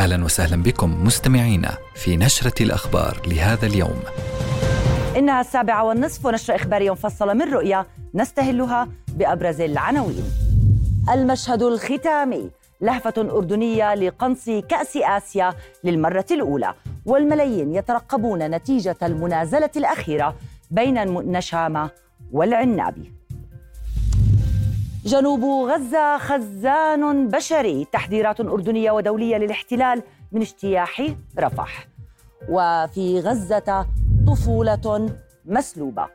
أهلا وسهلا بكم مستمعينا في نشرة الأخبار لهذا اليوم. انها السابعه والنصف ونشره اخباريه مفصله من رؤيا نستهلها بأبرز العناوين. المشهد الختامي لهفة أردنية لقنص كأس آسيا للمرة الأولى والملايين يترقبون نتيجة المنازلة الأخيرة بين النشامة والعنابي جنوب غزة خزان بشري. تحذيرات أردنية ودولية للاحتلال من اجتياح رفح. وفي غزة طفولة مسلوبة.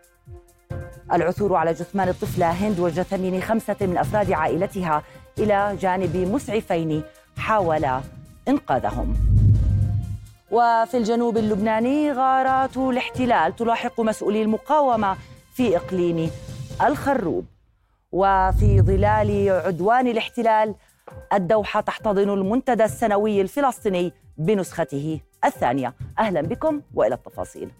العثور على جثمان الطفلة هند وجثمين خمسة من أفراد عائلتها إلى جانب مسعفين حاولا إنقاذهم. وفي الجنوب اللبناني غارات الاحتلال تلاحق مسؤولي المقاومة في إقليم الخروب. وفي ظلال عدوان الاحتلال الدوحة تحتضن المنتدى السنوي الفلسطيني بنسخته الثانية. أهلا بكم وإلى التفاصيل.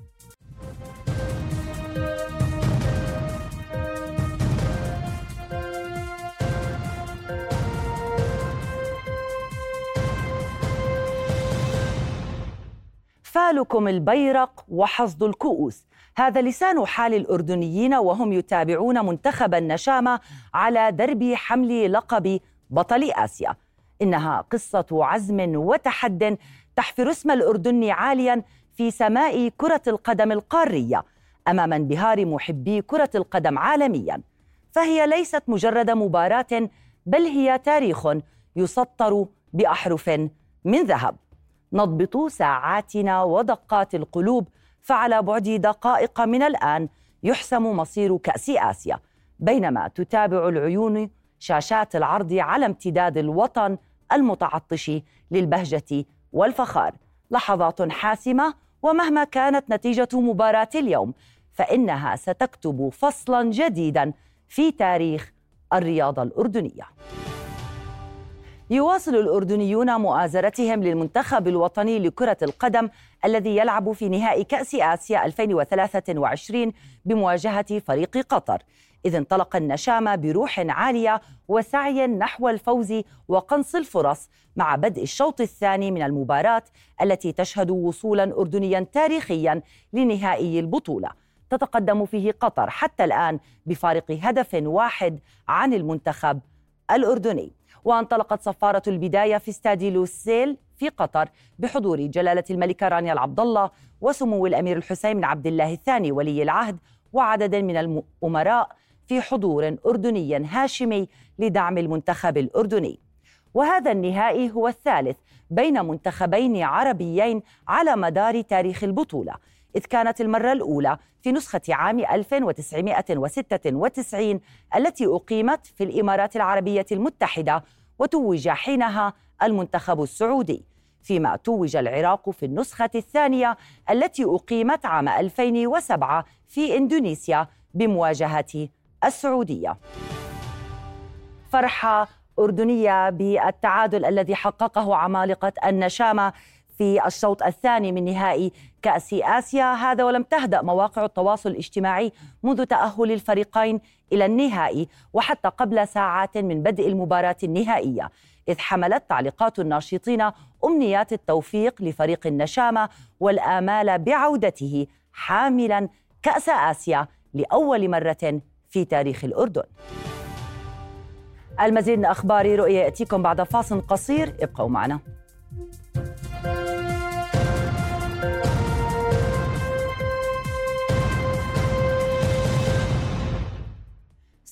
فالكم البيرق وحصد الكؤوس. هذا لسان حال الأردنيين وهم يتابعون منتخب النشامة على درب حمل لقب بطل آسيا. إنها قصة عزم وتحد تحفر اسم الأردن عاليا في سماء كرة القدم القارية أمام انبهار محبي كرة القدم عالميا. فهي ليست مجرد مباراة بل هي تاريخ يسطر بأحرف من ذهب. نضبط ساعاتنا ودقات القلوب فعلى بعد دقائق من الآن يحسم مصير كأس آسيا بينما تتابع العيون شاشات العرض على امتداد الوطن المتعطش للبهجة والفخار. لحظات حاسمة ومهما كانت نتيجة مباراة اليوم فإنها ستكتب فصلا جديدا في تاريخ الرياضة الأردنية. يواصل الأردنيون مؤازرتهم للمنتخب الوطني لكرة القدم الذي يلعب في نهائي كأس آسيا 2023 بمواجهة فريق قطر. إذ انطلق النشامة بروح عالية وسعي نحو الفوز وقنص الفرص مع بدء الشوط الثاني من المباراة التي تشهد وصولا أردنيا تاريخيا لنهائي البطولة. تتقدم فيه قطر حتى الآن بفارق هدف واحد عن المنتخب الأردني. وانطلقت صفارة البداية في استاد لوسيل في قطر بحضور جلالة الملكة رانيا العبد الله وسمو الأمير الحسين بن عبد الله الثاني ولي العهد وعدد من الأمراء في حضور أردني هاشمي لدعم المنتخب الأردني. وهذا النهائي هو الثالث بين منتخبين عربيين على مدار تاريخ البطولة. إذ كانت المرة الأولى في نسخة عام 1996 التي أقيمت في الإمارات العربية المتحدة وتوج حينها المنتخب السعودي. فيما توج العراق في النسخة الثانية التي أقيمت عام 2007 في إندونيسيا بمواجهة السعودية. فرحة أردنية بالتعادل الذي حققه عمالقة النشامة في الشوط الثاني من نهائي كأس آسيا. هذا ولم تهدأ مواقع التواصل الاجتماعي منذ تأهل الفريقين إلى النهائي وحتى قبل ساعات من بدء المباراة النهائية. إذ حملت تعليقات الناشطين أمنيات التوفيق لفريق النشامة والآمال بعودته حاملا كأس آسيا لأول مرة في تاريخ الأردن. المزيد من أخبار رؤية يأتيكم بعد فاصل قصير. ابقوا معنا.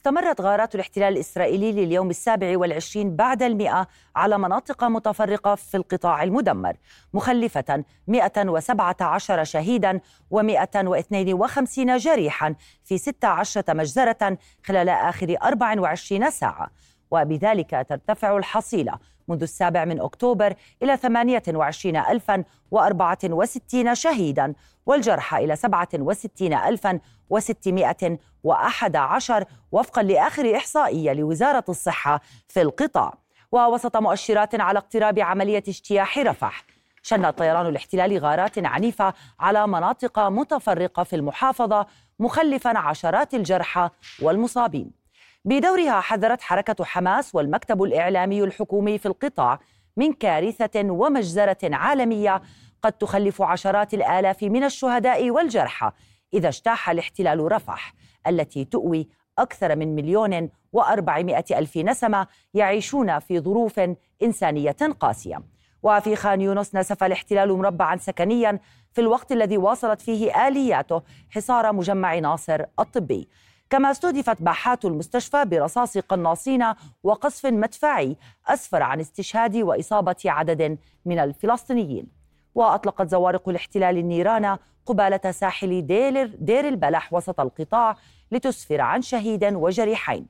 استمرت غارات الاحتلال الإسرائيلي لليوم السابع والعشرين بعد المئة على مناطق متفرقة في القطاع المدمر مخلفة 117 شهيدا و152 جريحا في 16 مجزرة خلال آخر 24 ساعة وبذلك ترتفع الحصيلة منذ السابع من أكتوبر إلى 28064 شهيدا والجرحى إلى 67611 وفقا لآخر إحصائية لوزارة الصحة في القطاع. ووسط مؤشرات على اقتراب عملية اجتياح رفح شن طيران الاحتلال غارات عنيفة على مناطق متفرقة في المحافظة مخلفا عشرات الجرحى والمصابين. بدورها حذرت حركة حماس والمكتب الإعلامي الحكومي في القطاع من كارثة ومجزرة عالمية قد تخلف عشرات الآلاف من الشهداء والجرحى إذا اجتاح الاحتلال رفح التي تؤوي أكثر من مليون وأربعمائة ألف نسمة يعيشون في ظروف إنسانية قاسية. وفي خان يونس نسف الاحتلال مربعا سكنيا في الوقت الذي واصلت فيه آلياته حصار مجمع ناصر الطبي. كما استهدفت باحات المستشفى برصاص قناصين وقصف مدفعي أسفر عن استشهاد وإصابة عدد من الفلسطينيين. وأطلقت زوارق الاحتلال النيران قبالة ساحل دير, دير البلح وسط القطاع لتسفر عن شهيد وجريحين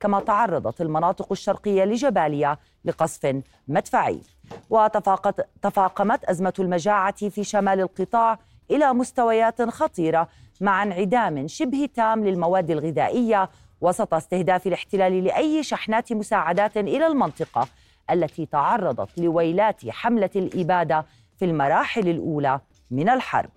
كما تعرضت المناطق الشرقية لجباليا لقصف مدفعي. وتفاقمت أزمة المجاعة في شمال القطاع إلى مستويات خطيرة مع انعدام شبه تام للمواد الغذائية وسط استهداف الاحتلال لأي شحنات مساعدات إلى المنطقة التي تعرضت لويلات حملة الإبادة في المراحل الأولى من الحرب.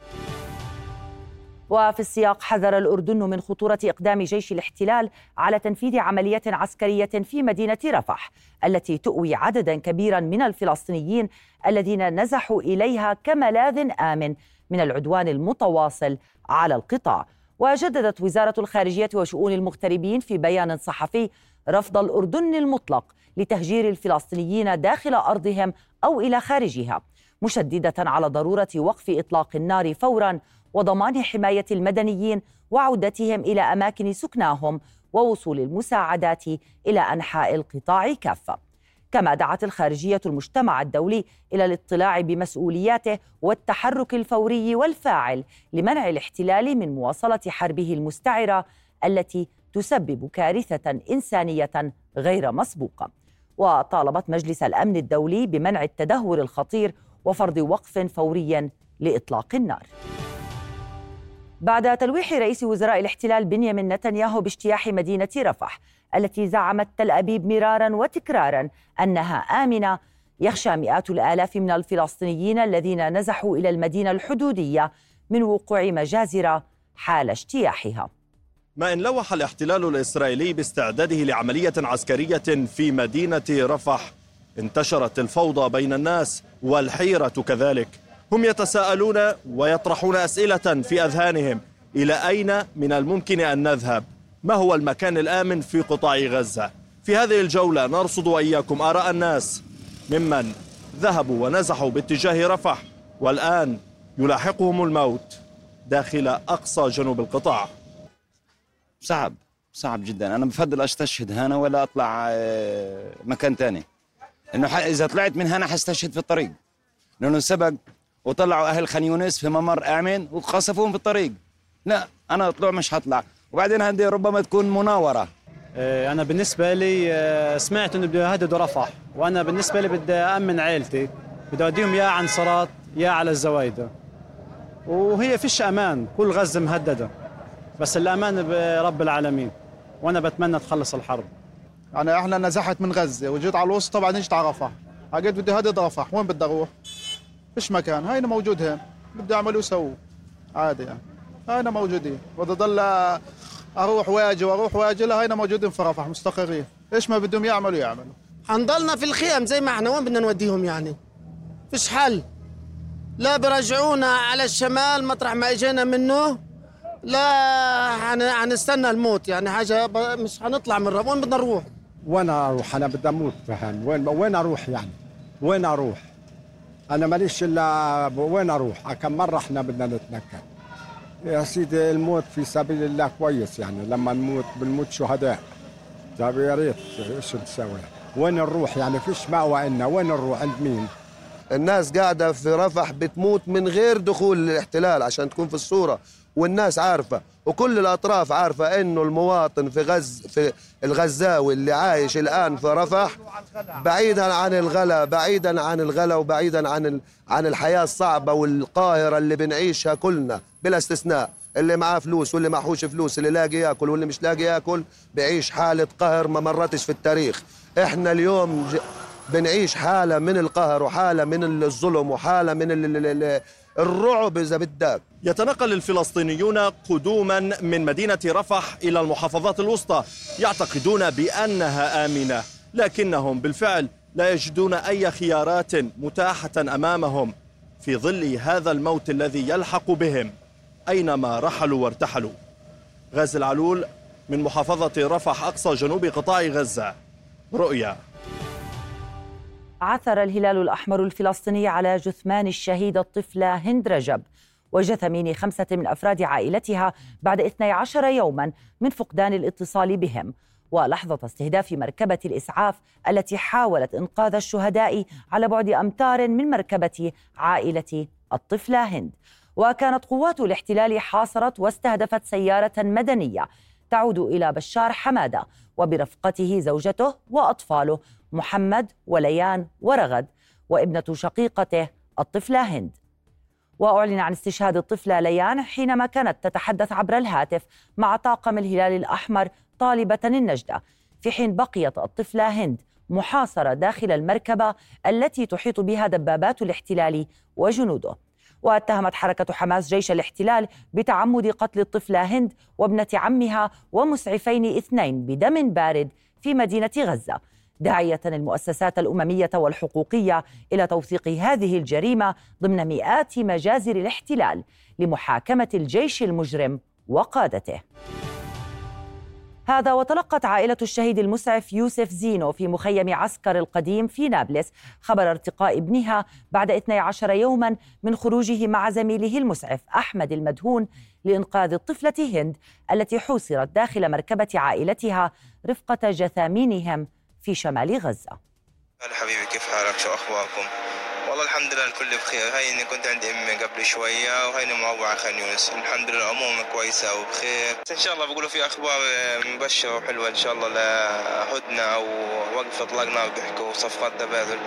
وفي السياق حذر الأردن من خطورة إقدام جيش الاحتلال على تنفيذ عملية عسكرية في مدينة رفح التي تؤوي عددا كبيرا من الفلسطينيين الذين نزحوا إليها كملاذ آمن من العدوان المتواصل على القطاع. وجددت وزارة الخارجية وشؤون المغتربين في بيان صحفي رفض الأردن المطلق لتهجير الفلسطينيين داخل أرضهم أو إلى خارجها مشددة على ضرورة وقف إطلاق النار فورا وضمان حماية المدنيين وعودتهم إلى أماكن سكناهم ووصول المساعدات إلى أنحاء القطاع كافة. كما دعت الخارجية المجتمع الدولي إلى الاطلاع بمسؤولياته والتحرك الفوري والفاعل لمنع الاحتلال من مواصلة حربه المستعرة التي تسبب كارثة إنسانية غير مسبوقة. وطالبت مجلس الأمن الدولي بمنع التدهور الخطير وفرض وقف فوري لإطلاق النار. بعد تلويح رئيس وزراء الاحتلال بنيامين نتنياهو باجتياح مدينة رفح التي زعمت تل أبيب مرارا وتكرارا أنها آمنة. يخشى مئات الآلاف من الفلسطينيين الذين نزحوا إلى المدينة الحدودية من وقوع مجازر حال اجتياحها. ما إن لوح الاحتلال الإسرائيلي باستعداده لعملية عسكرية في مدينة رفح انتشرت الفوضى بين الناس والحيرة كذلك. هم يتساءلون ويطرحون أسئلة في أذهانهم. إلى أين من الممكن أن نذهب؟ ما هو المكان الآمن في قطاع غزة؟ في هذه الجولة نرصد وإياكم آراء الناس. ممن ذهبوا ونزحوا باتجاه رفح والآن يلاحقهم الموت داخل أقصى جنوب القطاع. صعب صعب جدا. أنا بفضل أستشهد هنا ولا أطلع آه، مكان تاني. إنه إذا طلعت من هنا حستشهد في الطريق. لأنه سبق وطلعوا أهل خان يونس في ممر آمن وقصفوهم في الطريق. لا أنا أطلع مش هطلع. وبعدين هذه ربما تكون مناورة. إيه، أنا بالنسبة لي آه، سمعت إنه بده يهددوا رفح. وأنا بالنسبة لي بدي أأمن عائلتي بدي أوديهم يا عن صرات يا على الزوايدة وهي فيش أمان. كل غزة مهددة. بس الأمان برب العالمين. وأنا بتمنى تخلص الحرب. يعني إحنا نزحت من غزة. وجيت على الوسط طبعا اجيت على رفح. حكيت بدي هدد رفح. وين بدي أروح؟ فيش مكان هاينا موجود هين بدي أعملوا سووا. عادي يعني. هاينا موجودين. بدي ضل أروح واجي وأروح واجي لا هاينا موجودين في رفح مستقرين. إيش ما بدهم يعملوا يعملوا. حنضلنا في الخيام زي ما إحنا وين بدنا نوديهم يعني؟ فيش حل. لا برجعونا على الشمال مطرح ما إجينا منه. لا حنستنى الموت. يعني حاجة مش حنطلع من رب وين بدنا نروح؟ وين أروح؟ أنا بدي أموت فهم. وين وين أروح يعني؟ وين أروح؟ أنا ماليش إلا وين أروح؟ كم مرة إحنا بدنا نتنكل يا سيدي الموت في سبيل الله كويس يعني لما نموت بنموت شهداء. طيب يا ريت إيش نسوي؟ وين نروح يعني؟ فيش مأوى لنا وين نروح؟ عند مين؟ الناس قاعدة في رفح بتموت من غير دخول الاحتلال عشان تكون في الصورة. والناس عارفة وكل الأطراف عارفة إنه المواطن في غز في الغزاوي اللي عايش الآن في رفح بعيدا عن الغلا بعيدا عن الغلا وبعيدا عن عن الحياة الصعبة والقاهرة اللي بنعيشها كلنا بلا استثناء. اللي معاه فلوس واللي معهوش فلوس اللي لاقي ياكل واللي مش لاقي ياكل بعيش حالة قهر ما مرتش في التاريخ. إحنا اليوم بنعيش حالة من القهر وحالة من الظلم وحالة من الرعب إذا بدك. يتنقل الفلسطينيون قدوما من مدينة رفح إلى المحافظات الوسطى يعتقدون بأنها آمنة لكنهم بالفعل لا يجدون أي خيارات متاحة أمامهم في ظل هذا الموت الذي يلحق بهم أينما رحلوا وارتحلوا. غازي العلول من محافظة رفح أقصى جنوب قطاع غزة. رؤيا. عثر الهلال الأحمر الفلسطيني على جثمان الشهيدة الطفلة هند رجب وجثمين خمسة من أفراد عائلتها بعد 12 يوما من فقدان الاتصال بهم. ولحظة استهداف مركبة الإسعاف التي حاولت إنقاذ الشهداء على بعد أمتار من مركبة عائلة الطفلة هند. وكانت قوات الاحتلال حاصرت واستهدفت سيارة مدنية تعود إلى بشار حمادة وبرفقته زوجته وأطفاله محمد وليان ورغد وابنة شقيقته الطفلة هند. وأعلن عن استشهاد الطفلة ليان حينما كانت تتحدث عبر الهاتف مع طاقم الهلال الأحمر طالبة النجدة. في حين بقيت الطفلة هند محاصرة داخل المركبة التي تحيط بها دبابات الاحتلال وجنوده. واتهمت حركة حماس جيش الاحتلال بتعمد قتل الطفلة هند وابنة عمها ومسعفين اثنين بدم بارد في مدينة غزة. داعية المؤسسات الأممية والحقوقية إلى توثيق هذه الجريمة ضمن مئات مجازر الاحتلال لمحاكمة الجيش المجرم وقادته. هذا وتلقت عائلة الشهيد المسعف يوسف زينو في مخيم عسكر القديم في نابلس خبر ارتقاء ابنها بعد 12 يوما من خروجه مع زميله المسعف أحمد المدهون لإنقاذ الطفلة هند التي حوصرت داخل مركبة عائلتها رفقة جثامينهم في شمال غزة. هلا حبيبي كيف حالك؟ شو أخباركم؟ والله الحمد لله الكل بخير. هيني كنت عندي أمي قبل شوية وهيني مروعه خان يونس الحمد لله امورنا كويسة وبخير. إن شاء الله بقولوا في أخبار مبشرة وحلوة إن شاء الله لهدنة أو وقف اطلاق نار بيحكوا صفقات تبادل.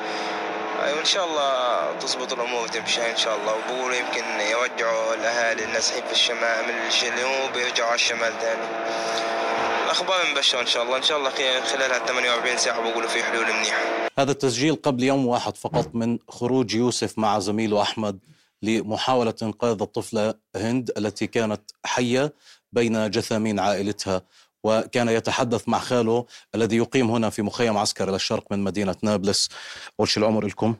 أيوة إن شاء الله تزبط الأمور وتمشي إن شاء الله. وبقولوا يمكن يرجعوا الأهالي النازحين في الشمال من الجنوب يرجعوا على الشمال تاني. الاخبار مبشرة إن شاء الله. إن شاء الله خلال 48 ساعة بقولوا في حلول منيحه هذا التسجيل قبل يوم واحد فقط من خروج يوسف مع زميله أحمد لمحاولة إنقاذ الطفلة هند التي كانت حية بين جثامين عائلتها وكان يتحدث مع خاله الذي يقيم هنا في مخيم عسكري للشرق من مدينة نابلس. اول شيء العمر لكم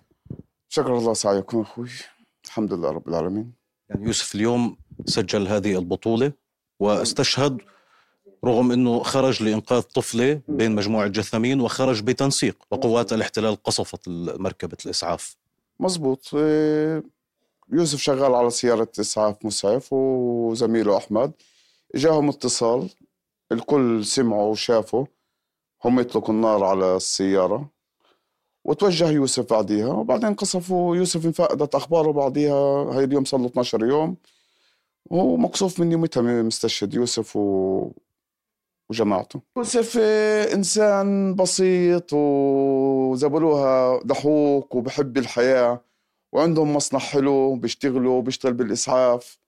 شكر الله سعيكم أخوي. الحمد لله رب العالمين. يعني يوسف اليوم سجل هذه البطولة واستشهد رغم أنه خرج لإنقاذ طفلة بين مجموعة جثامين وخرج بتنسيق وقوات الاحتلال قصفت مركبة الإسعاف. مزبوط. إيه، يوسف شغال على سيارة إسعاف مسعف وزميله أحمد. جاهم اتصال. الكل سمعوا وشافوا. هم يطلقوا النار على السيارة. وتوجه يوسف بعديها. وبعدين قصفوا. يوسف انفقدت أخباره بعديها. هاي اليوم صار له 12 يوم. ومقصوف من يومتها مستشهد يوسف و... وجماعته يوسف إنسان بسيط وزبلوها ضحوك وبحب الحياة وعندهم مصنع حلو بيشتغلوا بيشتغل بالإسعاف.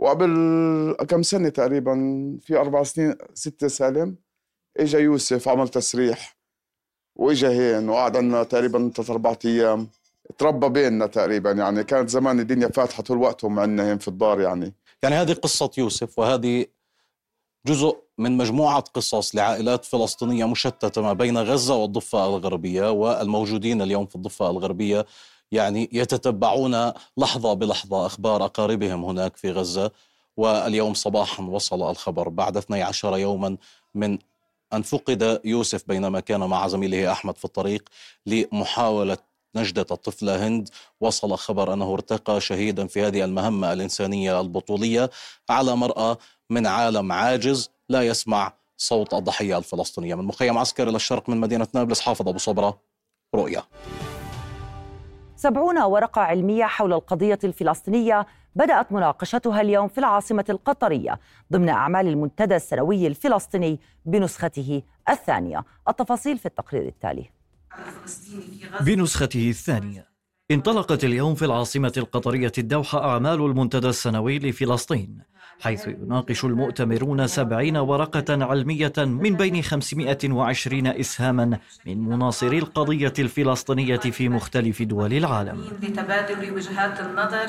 وقبل كم سنة تقريبا في أربع سنين ستة سالم إجا يوسف عمل تسريح. وإجا هين وقعد عنا تقريبا ثلاث أربع أيام. تربى بيننا تقريبا يعني كانت زمان الدنيا فاتحة طول وقتهم عندنا هين في الدار يعني. يعني هذه قصة يوسف وهذه جزء من مجموعة قصص لعائلات فلسطينية مشتتة ما بين غزة والضفة الغربية والموجودين اليوم في الضفة الغربية يعني يتتبعون لحظة بلحظة أخبار أقاربهم هناك في غزة. واليوم صباحا وصل الخبر بعد 12 يوما من أن فقد يوسف بينما كان مع زميله أحمد في الطريق لمحاولة نجدة الطفلة هند. وصل خبر أنه ارتقى شهيدا في هذه المهمة الإنسانية البطولية على مرأى من عالم عاجز لا يسمع صوت الضحية الفلسطينية. من مخيم عسكري للشرق من مدينة نابلس حافظ أبو صبرة رؤيا سبعون ورقة علمية حول القضية الفلسطينية بدأت مناقشتها اليوم في العاصمة القطرية ضمن أعمال المنتدى السنوي الفلسطيني بنسخته الثانية. التفاصيل في التقرير التالي. بنسخته الثانية. انطلقت اليوم في العاصمة القطرية الدوحة أعمال المنتدى السنوي لفلسطين. حيث يناقش المؤتمرون سبعين ورقة علمية من بين 520 إسهاما من مناصري القضية الفلسطينية في مختلف دول العالم. لتبادل وجهات النظر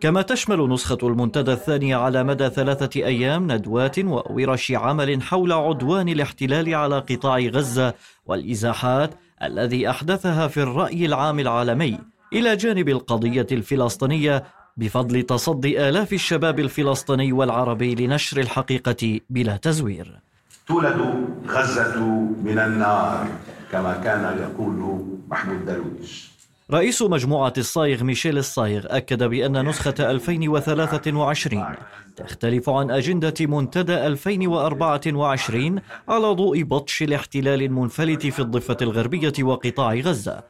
كما تشمل نسخة المنتدى الثانية على مدى ثلاثة أيام ندوات وورش عمل حول عدوان الاحتلال على قطاع غزة والإزاحات الذي أحدثها في الرأي العام العالمي إلى جانب القضية الفلسطينية بفضل تصدي آلاف الشباب الفلسطيني والعربي لنشر الحقيقة بلا تزوير. تولد غزة من النار كما كان يقول محمود درويش. رئيس مجموعة الصايغ ميشيل الصايغ أكد بأن نسخة 2023 تختلف عن أجندة منتدى 2024 على ضوء بطش الاحتلال المنفلت في الضفة الغربية وقطاع غزة.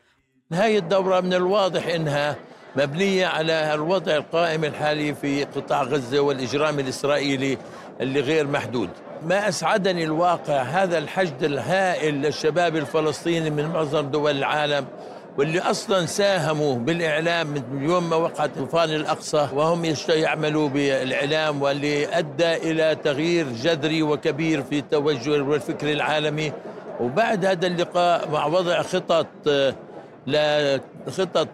هذه الدورة من الواضح أنها مبنية على الوضع القائم الحالي في قطاع غزة والإجرام الإسرائيلي اللي غير محدود. ما أسعدني الواقع هذا الحشد الهائل للشباب الفلسطيني من معظم دول العالم واللي أصلا ساهموا بالإعلام من يوم ما وقعت طوفان الأقصى وهم يعملوا بالإعلام واللي أدى إلى تغيير جذري وكبير في التوجه والفكر العالمي. وبعد هذا اللقاء مع وضع خطط لخطط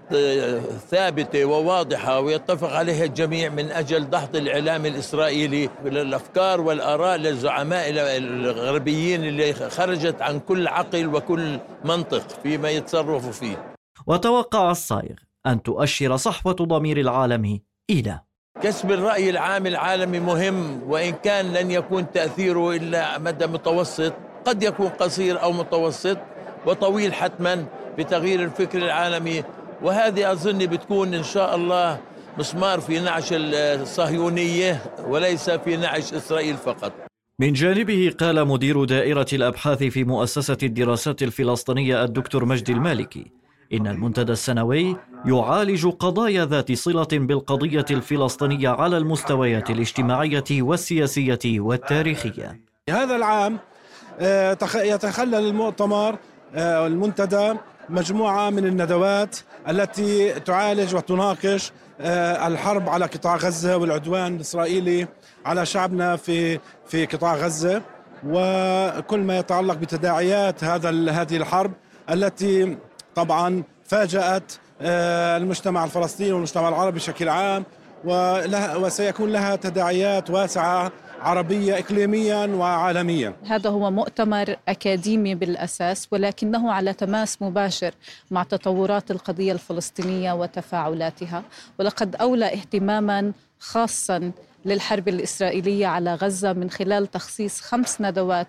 ثابتة وواضحة ويتفق عليها الجميع من أجل ضغط الإعلام الإسرائيلي الأفكار والآراء للزعماء الغربيين اللي خرجت عن كل عقل وكل منطق فيما يتصرفوا فيه. وتوقع الصايغ أن تؤشر صحوة ضمير العالم إلى كسب الرأي العام العالمي مهم وإن كان لن يكون تأثيره إلا مدى متوسط قد يكون قصير أو متوسط وطويل حتما بتغيير الفكر العالمي. وهذه أظن بتكون إن شاء الله مسمار في نعش الصهيونية وليس في نعش إسرائيل فقط. من جانبه قال مدير دائرة الأبحاث في مؤسسة الدراسات الفلسطينية الدكتور مجدي المالكي إن المنتدى السنوي يعالج قضايا ذات صلة بالقضية الفلسطينية على المستويات الاجتماعية والسياسية والتاريخية. هذا العام آه، يتخلل المؤتمر آه، المنتدى مجموعة من الندوات التي تعالج وتناقش آه، الحرب على قطاع غزة والعدوان الإسرائيلي على شعبنا في في قطاع غزة. وكل ما يتعلق بتداعيات هذا هذه الحرب التي طبعا فاجأت آه، المجتمع الفلسطيني والمجتمع العربي بشكل عام. وسيكون لها تداعيات واسعة عربية إقليميا وعالميا. هذا هو مؤتمر أكاديمي بالأساس ولكنه على تماس مباشر مع تطورات القضية الفلسطينية وتفاعلاتها. ولقد أولى اهتماما خاصا للحرب الإسرائيلية على غزة من خلال تخصيص خمس ندوات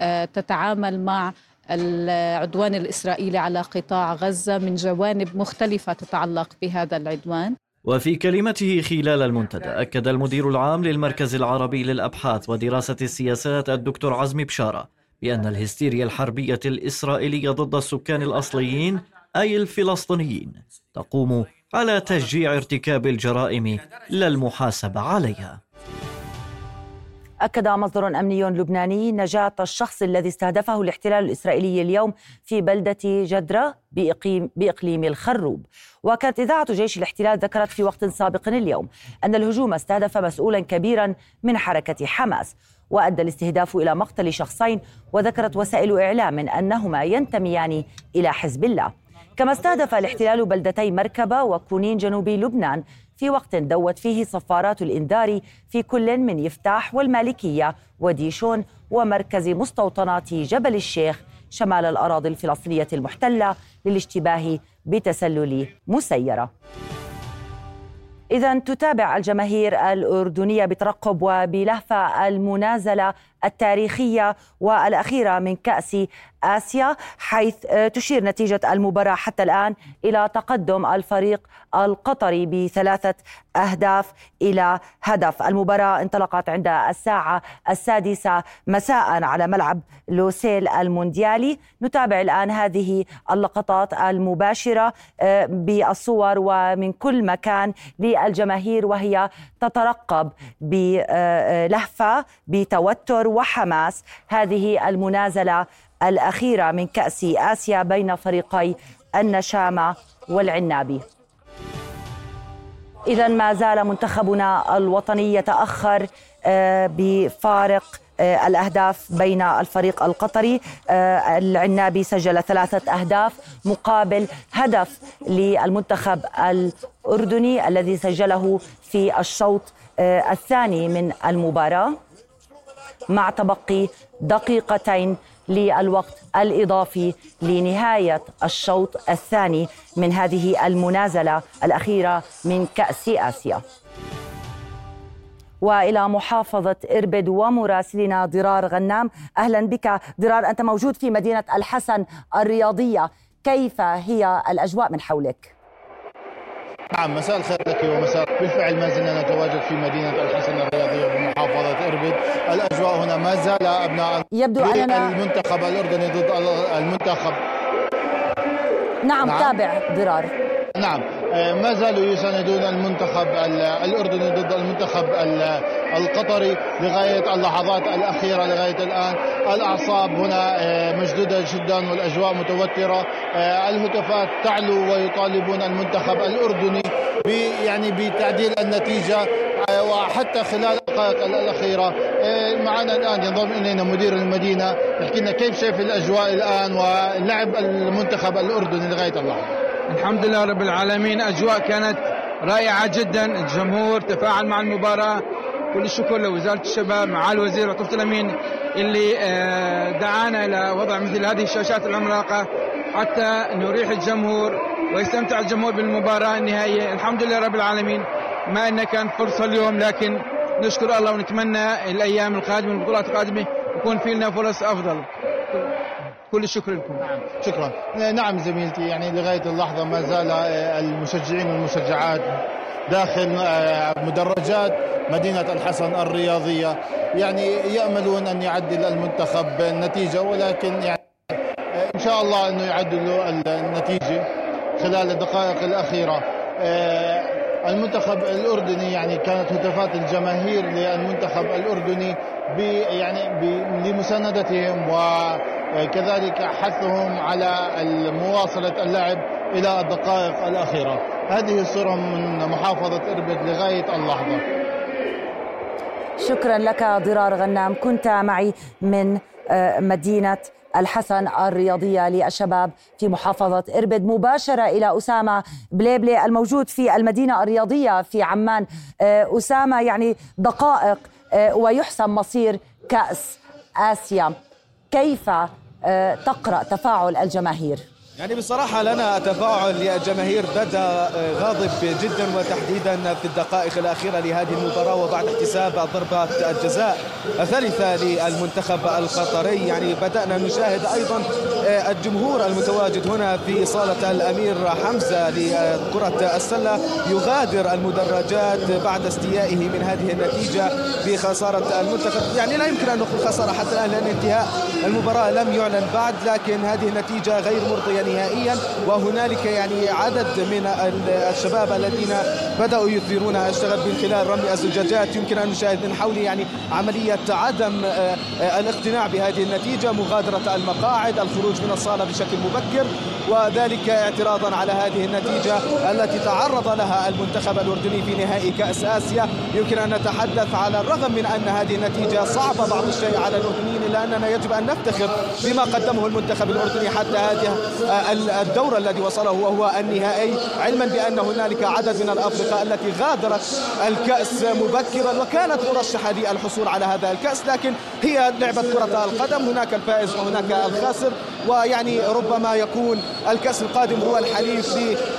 آه، تتعامل مع العدوان الإسرائيلي على قطاع غزة من جوانب مختلفة تتعلق بهذا العدوان. وفي كلمته خلال المنتدى أكد المدير العام للمركز العربي للأبحاث ودراسة السياسات الدكتور عزمي بشارة بأن الهستيريا الحربية الإسرائيلية ضد السكان الأصليين أي الفلسطينيين تقوم على تشجيع ارتكاب الجرائم لا المحاسبة عليها. أكد مصدر أمني لبناني نجاة الشخص الذي استهدفه الاحتلال الإسرائيلي اليوم في بلدة جدرة بإقليم, بإقليم الخروب. وكانت إذاعة جيش الاحتلال ذكرت في وقت سابق اليوم أن الهجوم استهدف مسؤولا كبيرا من حركة حماس وأدى الاستهداف إلى مقتل شخصين وذكرت وسائل إعلام أنهما ينتميان إلى حزب الله. كما استهدف الاحتلال بلدتي مركبة وكونين جنوبي لبنان في وقت دوت فيه صفارات الإنذار في كل من يفتاح والمالكية وديشون ومركز مستوطنات جبل الشيخ شمال الأراضي الفلسطينية المحتلة للاشتباه بتسلل مسيرة. إذا تتابع الجماهير الأردنية بترقب وبلهفة المنازلة التاريخية والأخيرة من كأس آسيا حيث تشير نتيجة المباراة حتى الآن إلى تقدم الفريق القطري بثلاثة أهداف إلى هدف. المباراة انطلقت عند الساعة السادسة مساء على ملعب لوسيل المونديالي. نتابع الآن هذه اللقطات المباشرة آه، بالصور ومن كل مكان للجماهير وهي تترقب بلهفة بتوتر وحماس. هذه المنازلة الأخيرة من كأس آسيا بين فريقي النشامة والعنابي. إذا ما زال منتخبنا الوطني يتأخر آه، بفارق آه، الأهداف بين الفريق القطري. آه، العنابي سجل ثلاثة أهداف مقابل هدف للمنتخب الأردني الذي سجله في الشوط الثاني من المباراة. مع تبقي دقيقتين للوقت الإضافي لنهاية الشوط الثاني من هذه المنازلة الأخيرة من كأس آسيا. وإلى محافظة إربد ومراسلنا ضرار غنام. أهلا بك. ضرار أنت موجود في مدينة الحسن الرياضية. كيف هي الأجواء من حولك؟ نعم مساء الخير لك ومساء بالفعل ما زلنا نتواجد في مدينة الحسن الرياضية بمحافظة إربد. الأجواء هنا ما زال أبناء يبدو أننا المنتخب الأردني ضد المنتخب. نعم, نعم. تابع ضرار. نعم. ما زالوا يساندون المنتخب الأردني ضد المنتخب القطري لغاية اللحظات الأخيرة لغاية الآن. الأعصاب هنا آه، مشدودة جدا والأجواء متوترة. آه، الهتافات تعلو ويطالبون المنتخب الأردني يعني بتعديل النتيجة وحتى خلال الدقائق الأخيرة. معنا الآن ينضم إلينا مدير المدينة يحكي لنا كيف شايف الأجواء الآن ولعب المنتخب الأردني لغاية اللحظة. الحمد لله رب العالمين. أجواء كانت رائعة جدا. الجمهور تفاعل مع المباراة. كل الشكر لوزارة الشباب مع الوزير عطف الأمين اللي آه، دعانا إلى وضع مثل هذه الشاشات العملاقة حتى نريح الجمهور ويستمتع الجمهور بالمباراة النهائية. الحمد لله رب العالمين. ما أنها كانت فرصة اليوم لكن نشكر الله ونتمنى الأيام القادمة البطولات القادمة يكون في لنا فرص أفضل. كل الشكر لكم. نعم. شكرا. نعم زميلتي يعني لغاية اللحظة ما زال آه، المشجعين والمشجعات داخل آه، مدرجات مدينة الحسن الرياضية. يعني يأملون أن يعدل المنتخب النتيجة ولكن يعني آه، إن شاء الله أنه يعدلوا النتيجة خلال الدقائق الأخيرة. المنتخب الأردني يعني كانت هتافات الجماهير للمنتخب الأردني يعني لمساندتهم وكذلك حثهم على مواصلة اللعب إلى الدقائق الأخيرة. هذه الصورة من محافظة إربد لغاية اللحظة. شكرا لك ضرار غنام. كنت معي من آه، مدينة الحسن الرياضية للشباب في محافظة إربد. مباشرة إلى أسامة بليبلي الموجود في المدينة الرياضية في عمان. آه، أسامة يعني دقائق آه، ويحسم مصير كأس آسيا. كيف آه، تقرأ تفاعل الجماهير؟ يعني بصراحة لنا تفاعل الجماهير بدأ آه، غاضب جدا وتحديدا في الدقائق الأخيرة لهذه المباراة وبعد احتساب ضربة الجزاء الثالثة للمنتخب القطري. يعني بدأنا نشاهد أيضا آه، الجمهور المتواجد هنا في صالة الأمير حمزة لكرة السلة. يغادر المدرجات بعد استيائه من هذه النتيجة بخسارة المنتخب. يعني لا يمكن أن نقول خسارة حتى الآن لأن انتهاء المباراة لم يعلن بعد لكن هذه النتيجة غير مرضية نهائيا وهنالك يعني عدد من الشباب الذين بدأوا يثيرون الشغب من خلال رمي الزجاجات. يمكن أن نشاهد من حول يعني عملية عدم آه، آه، الاقتناع بهذه النتيجة مغادرة المقاعد الخروج من الصالة بشكل مبكر وذلك اعتراضا على هذه النتيجة التي تعرض لها المنتخب الأردني في نهائي كأس آسيا. يمكن أن نتحدث على الرغم من أن هذه النتيجة صعبة بعض الشيء على الأردنيين إلا أننا يجب أن نفتخر بما قدمه المنتخب الأردني حتى هذه الدور الذي وصله وهو النهائي علما بأن هنالك عدد من الأفرقاء التي غادرت الكأس مبكرا وكانت مرشحة للحصول على هذا الكأس لكن هي لعبة كرة القدم هناك الفائز وهناك الخاسر ويعني ربما يكون الكأس القادم هو الحليف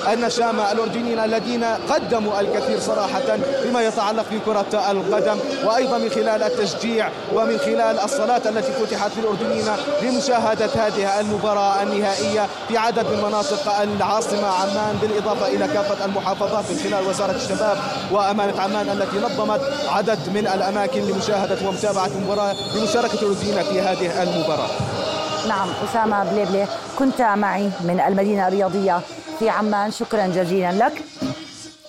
للنشامة الأردنيين الذين قدموا الكثير صراحة فيما يتعلق بكرة القدم. وأيضا من خلال التشجيع ومن خلال الصلاة التي فتحت للأردنيين لمشاهدة هذه المباراة النهائية في عدد من مناطق العاصمة عمان بالإضافة إلى كافة المحافظات من خلال وزارة الشباب وأمانة عمان التي نظمت عدد من الأماكن لمشاهدة ومتابعة المباراة لمشاركة الأردنيين في هذه المباراة. نعم أسامة بليبلي كنت معي من المدينة الرياضية في عمان. شكرا جزيلا لك.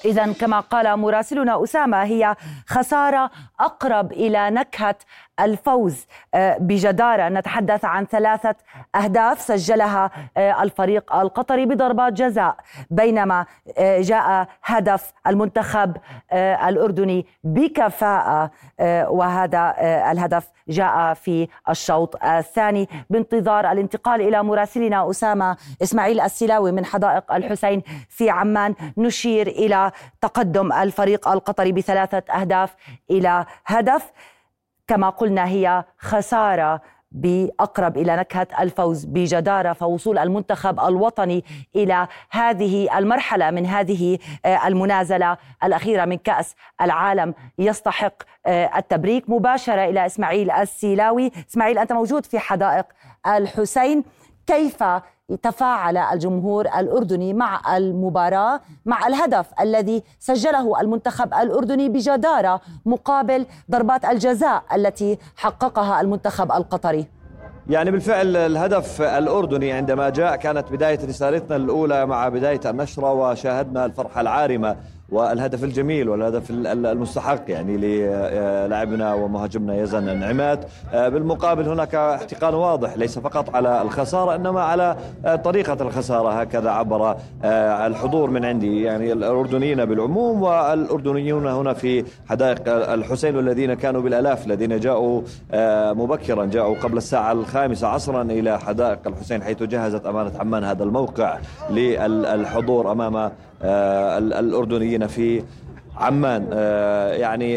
إذا كما قال مراسلنا أسامة هي خسارة أقرب إلى نكهة الفوز آه، بجدارة. نتحدث عن ثلاثة أهداف سجلها آه، الفريق القطري بضربات جزاء بينما آه، جاء هدف المنتخب الأردني بكفاءة وهذا الهدف جاء في الشوط الثاني. بانتظار الانتقال إلى مراسلنا أسامة إسماعيل السلاوي من حدائق الحسين في عمان نشير إلى تقدم الفريق القطري بثلاثة أهداف إلى هدف. كما قلنا هي خسارة بأقرب إلى نكهة الفوز بجدارة فوصول المنتخب الوطني إلى هذه المرحلة من هذه آه، المنازلة الأخيرة من كأس العالم. يستحق آه، التبريك مباشرة إلى إسماعيل السيلاوي. إسماعيل أنت موجود في حدائق الحسين. كيف تفاعل الجمهور الأردني مع المباراة مع الهدف الذي سجله المنتخب الأردني بجدارة مقابل ضربات الجزاء التي حققها المنتخب القطري. يعني بالفعل الهدف الأردني عندما جاء كانت بداية رسالتنا الأولى مع بداية النشرة وشاهدنا الفرحة العارمة والهدف الجميل والهدف المستحق يعني للاعبنا ومهاجمنا يزن نعمات آه، بالمقابل هناك احتقان واضح ليس فقط على الخسارة إنما على آه، طريقة الخسارة هكذا عبر آه، الحضور من عندي يعني الأردنيين بالعموم والأردنيون هنا في حدائق الحسين والذين كانوا بالآلاف الذين جاءوا مبكرا جاءوا قبل الساعة الخامسة عصرا إلى حدائق الحسين حيث جهزت أمانة عمان هذا الموقع للحضور أمام الأردنيين في عمان آه، يعني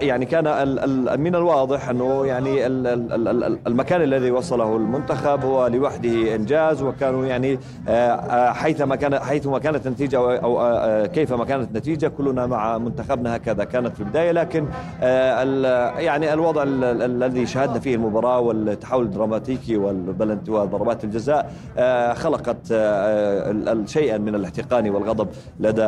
يعني كان من الواضح أنه يعني المكان الذي وصله المنتخب هو لوحده إنجاز وكانوا يعني آه، حيثما كان حيثما كانت النتيجة أو كيفما كانت النتيجة كلنا مع منتخبنا هكذا كانت في البداية. لكن يعني الوضع الذي شاهدنا فيه المباراة والتحول الدراماتيكي وضربات الجزاء خلقت شيئا من الاحتقان والغضب لدى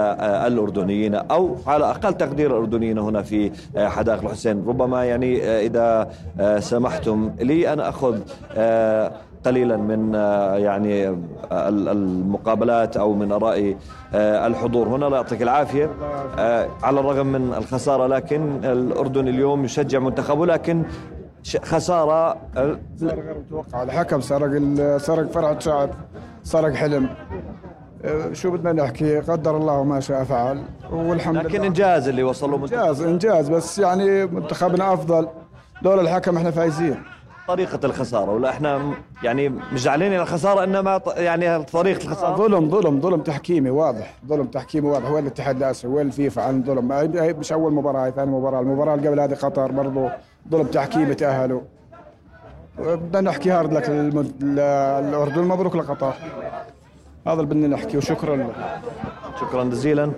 الأردنيين أو على أقل تقدير الأردنيين هنا في آه، حدائق الحسين. ربما يعني آه، إذا آه، سمحتم لي أن أخذ قليلا من يعني المقابلات أو من آراء الحضور. هنا لا يعطيك العافية على الرغم من الخسارة لكن الأردن اليوم يشجع منتخبه لكن خسارة سرق غير متوقع الحكم سرق سرق فرحه شعب سرق حلم. شو بدنا نحكي؟ قدر الله ما شاء فعل والحمد لكن لله. إنجاز اللي وصلوا إنجاز إنجاز بس يعني منتخبنا أفضل. لولا الحكم إحنا فايزين. طريقة الخسارة ولا إحنا يعني مش زعلانين الخسارة إنما يعني طريقة الخسارة. ظلم ظلم ظلم تحكيمي واضح. ظلم تحكيمي واضح. وين الاتحاد الآسيوي؟ وين الفيفا؟ عن ظلم. مش أول مباراة هاي ثاني مباراة. المباراة اللي قبل هذه قطر برضه ظلم تحكيمي تأهلوا. بدنا نحكي هارد لك الأردن. مبروك لقطر. هذا اللي بدنا نحكي وشكرا لك شكرا جزيلا.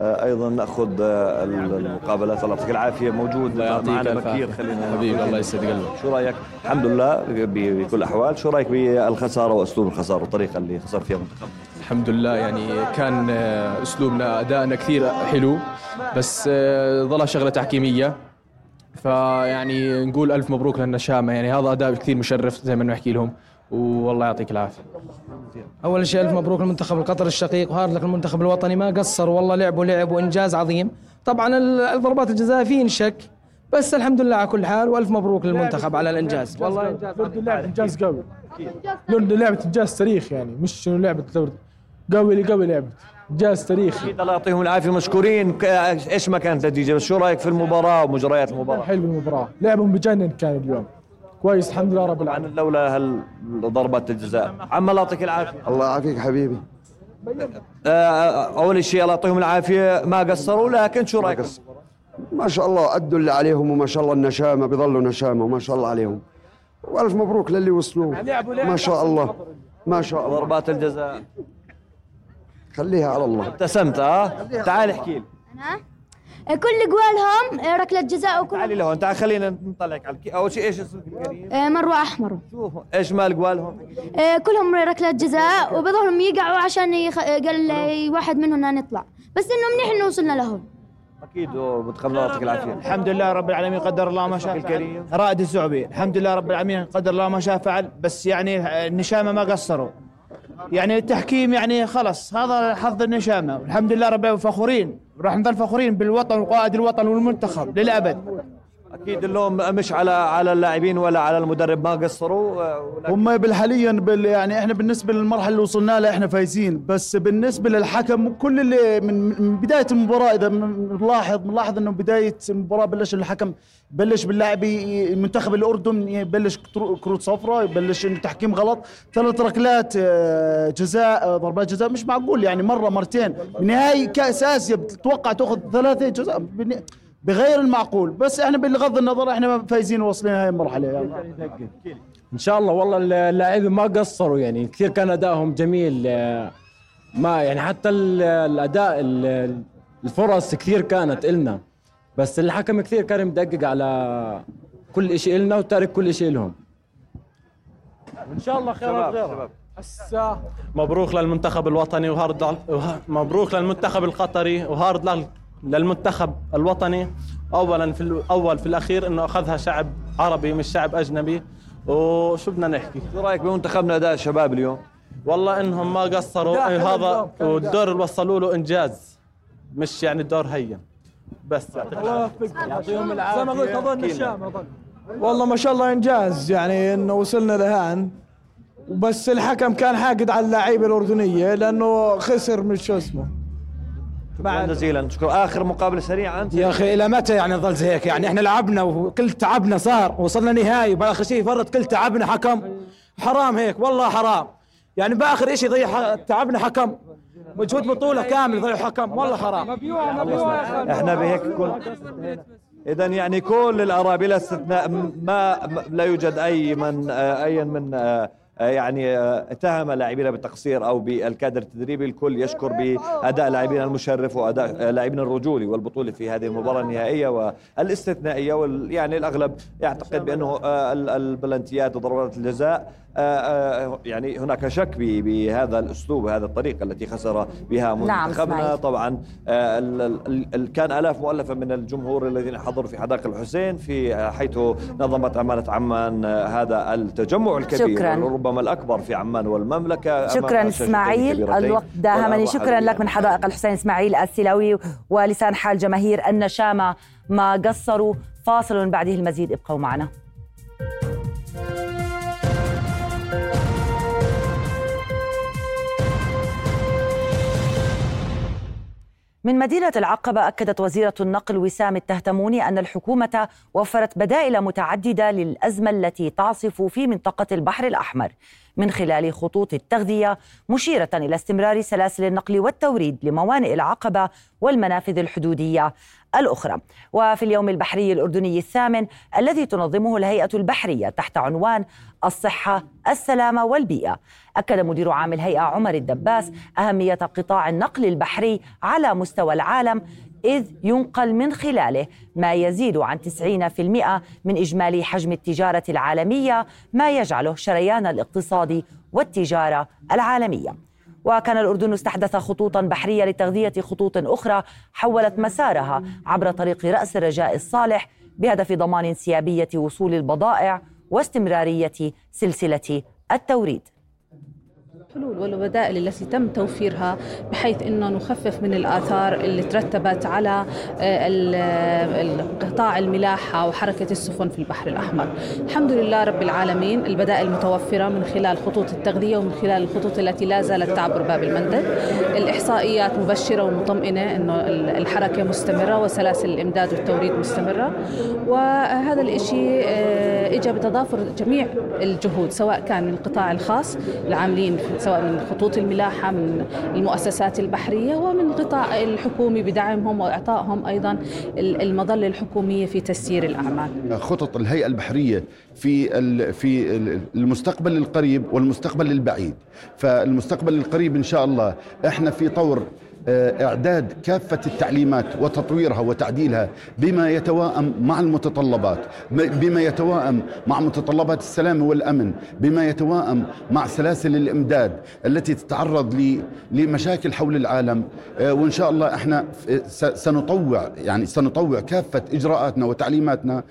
آه، أيضا نأخذ آه، المقابلات. الله يعطيك العافية. موجود معنا بكير. خلينا حبيبي الله يسعد قلبك. شو رأيك؟ الحمد لله بكل الاحوال شو رأيك بالخسارة وأسلوب الخسارة والطريقة اللي خسر فيها المنتخب؟ الحمد لله يعني كان آه، أسلوبنا أدائنا كثير حلو بس ظلها شغلة تحكيمية. فيعني نقول ألف مبروك للنشامة. يعني هذا أداء كثير مشرف زي ما نحكي لهم. والله يعطيك العافية. أول شيء ألف مبروك للمنتخب القطري الشقيق وهارد لك المنتخب الوطني. ما قصر والله لعبوا لعب وإنجاز عظيم. طبعا الضربات الجزاء في شك بس الحمد لله على كل حال. وألف مبروك للمنتخب على الإنجاز. والله إنجاز لعبه إنجاز قوي. لعبه إنجاز تاريخ يعني مش لعبة قوي قوي لعبة. إنجاز تاريخي الله يعطيهم العافية. مشكورين. إيش ما كانت النتيجة؟ بس شو رأيك في المباراة ومجريات المباراة؟ حلو المباراة. لعبهم بجنن كان اليوم. كويس الحمد لله رب العالمين. لولا هالضربات الجزاء. عم الله يعطيك العافية. الله يعافيك حبيبي. آه، أول شيء الله يعطيهم العافية. ما قصروا لكن شو رايك ما شاء الله أدوا اللي عليهم وما شاء الله النشامة بيظلوا نشامة وما شاء الله عليهم. والف مبروك للي وصلوا ما شاء الله. ما شاء الله. ضربات الجزاء. خليها على الله. ابتسمت ها؟ تعال احكي لي. أنا؟ كل جوالهم آه، ركلة جزاء وكل تعالي لهون تعال خلينا نطلعك على الكي أول شيء إيش اسمك الكريم؟ آه، مروة أحمر. شوف إيش مال جوالهم؟ آه، كلهم ركلة جزاء وبظهرهم يقعوا عشان يخ... قال واحد منهم نطلع. بس إنه منيح إنه وصلنا لهم. أكيد ومنتخب الله يعطيك العافية. الحمد لله رب العالمين قدر الله ما شاء فعل. رائد الزعبي الحمد لله رب العالمين قدر الله ما شاء فعل. بس يعني النشامة ما قصروا. يعني التحكيم يعني خلص هذا حظ النشامة. الحمد لله رب فخورين راح نظل فخورين بالوطن وقائد الوطن والمنتخب للأبد. أكيد اللوم مش على على اللاعبين ولا على المدرب ما قصروا هم بالحاليا بال يعني إحنا بالنسبة للمرحلة اللي وصلنا لها إحنا فايزين. بس بالنسبة للحكم كل اللي من, بداية المباراة إذا بنلاحظ بنلاحظ إنه بداية المباراة بلش الحكم بلش باللاعبي منتخب الأردن يبلش كروت صفراء يبلش التحكيم غلط. ثلاث ركلات آه، جزاء آه، ضربات جزاء مش معقول يعني مرة مرتين. بنهايه كأس آسيا بتتوقع تأخذ ثلاثة جزاء؟ بغير المعقول. بس إحنا بغض النظر إحنا فايزين واصلين هاي المرحلة. يعني. إن شاء الله والله اللاعبين ما قصروا يعني. كثير كان أدائهم جميل. آه، ما يعني حتى ال- الأداء ال- الفرص كثير كانت إلنا. بس الحكم كثير كان مدقق على كل شيء إلنا وتارك كل شيء لهم. إن شاء الله خيرات غيرها هسا. مبروك للمنتخب الوطني وهارد وه- مبروك للمنتخب القطري وهارد لل- للمنتخب الوطني. اولا في الأول في الأخير إنه أخذها شعب عربي مش شعب أجنبي. وشو بدنا نحكي؟ شو رأيك بمنتخبنا أداء الشباب اليوم؟ والله إنهم ما قصروا. إيه هذا كان والدور اللي وصلوا له إنجاز. مش يعني الدور هين. بس يعطيك العافية. يعطيهم العافية. زي ما قلت أظن الشام أظن. والله ما شاء الله إنجاز يعني إنه وصلنا لهان. بس الحكم كان حاقد على اللعيبة الأردنية لأنه خسر من شو اسمه. شكرا جزيلا شكرا. آخر مقابلة سريعة يا أخي إلى متى يعني نظل زي هيك؟ يعني إحنا لعبنا وكل تعبنا صار. وصلنا نهائي باخر شيء فرط كل تعبنا حكم. حرام هيك والله حرام. يعني باخر شيء ضيع تعبنا حكم. مجهود بطولة كامل ضيع حكم. والله حرام. إحنا بهيك كن اذا يعني كل الاراء بلا استثناء ما لا يوجد أي من أي من آه، يعني آه، اتهم لاعبينا بالتقصير أو بالكادر التدريبي الكل يشكر بأداء لاعبينا المشرف وأداء آه، لاعبينا الرجولي والبطولة في هذه المباراة النهائية والاستثنائية وال يعني الأغلب يعتقد بأنه آه، ال- البلنتيات وضربات الجزاء آه، آه، يعني هناك شك بهذا الأسلوب وهذا الطريقة التي خسر بها نعم، منتخبنا. طبعا آه، كان آلاف مؤلفة من الجمهور الذين حضروا في حدائق الحسين في آه، حيث نظمت أمانة عمان آه، هذا التجمع الكبير شكراً. وربما الأكبر في عمان والمملكة أمام شكرا الكبيرتين الوقت داهمني. شكرا لك من حدائق الحسين إسماعيل السلاوي ولسان حال جماهير النشامة ما قصروا. فاصل من بعده المزيد ابقوا معنا. من مدينة العقبة أكدت وزيرة النقل وسام التهتموني أن الحكومة وفرت بدائل متعددة للأزمة التي تعصف في منطقة البحر الأحمر من خلال خطوط التغذية مشيرة إلى استمرار سلاسل النقل والتوريد لموانئ العقبة والمنافذ الحدودية. الأخرى. وفي اليوم البحري الأردني الثامن الذي تنظمه الهيئة البحرية تحت عنوان الصحة السلامة والبيئة. أكد مدير عام الهيئة عمر الدباس أهمية قطاع النقل البحري على مستوى العالم إذ ينقل من خلاله ما يزيد عن 90% من إجمالي حجم التجارة العالمية ما يجعله شريان الاقتصاد والتجارة العالمية. وكان الأردن استحدث خطوطا بحرية لتغذية خطوط أخرى حولت مسارها عبر طريق رأس الرجاء الصالح بهدف ضمان انسيابية وصول البضائع واستمرارية سلسلة التوريد. الحلول والبدائل التي تم توفيرها بحيث إنه نخفف من الآثار اللي ترتبت على آه، ال- قطاع الملاحة وحركة السفن في البحر الأحمر. الحمد لله رب العالمين البدائل متوفرة من خلال خطوط التغذية ومن خلال الخطوط التي لا زالت تعبر باب المندب. الإحصائيات مبشرة ومطمئنة إنه ال- الحركة مستمرة وسلاسل الإمداد والتوريد مستمرة وهذا الشيء اجى بتضافر جميع الجهود سواء كان من القطاع الخاص العاملين في- سواء من خطوط الملاحة من المؤسسات البحرية ومن القطاع الحكومي بدعمهم وإعطائهم أيضا ال- المظلة الحكومية في تسيير الأعمال. خطط الهيئة البحرية في في ال- المستقبل القريب والمستقبل البعيد فالمستقبل القريب إن شاء الله إحنا في طور آه، إعداد كافة التعليمات وتطويرها وتعديلها بما يتوائم مع المتطلبات بما يتوائم مع متطلبات السلام والأمن بما يتوائم مع سلاسل الإمداد التي تتعرض لمشاكل حول العالم. آه، وإن شاء الله إحنا س- سنطوع يعني سنطوع كافة إجراءاتنا وتعليماتنا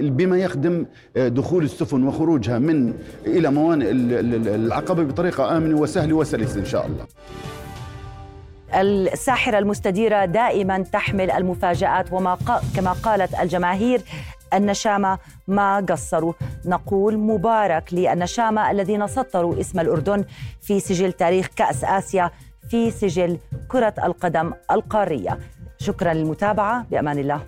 بما يخدم آه، دخول السفن وخروجها من إلى موانئ ال- ال- العقبة بطريقة آمنة وسهلة وسلسة إن شاء الله. الساحرة المستديرة دائما تحمل المفاجآت وما كما قالت الجماهير النشامة ما قصروا. نقول مبارك للنشامة الذين سطروا اسم الأردن في سجل تاريخ كأس آسيا في سجل كرة القدم القارية. شكرا للمتابعة. بأمان الله.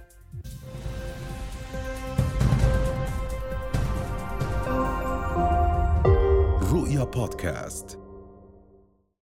رؤيا بودكاست.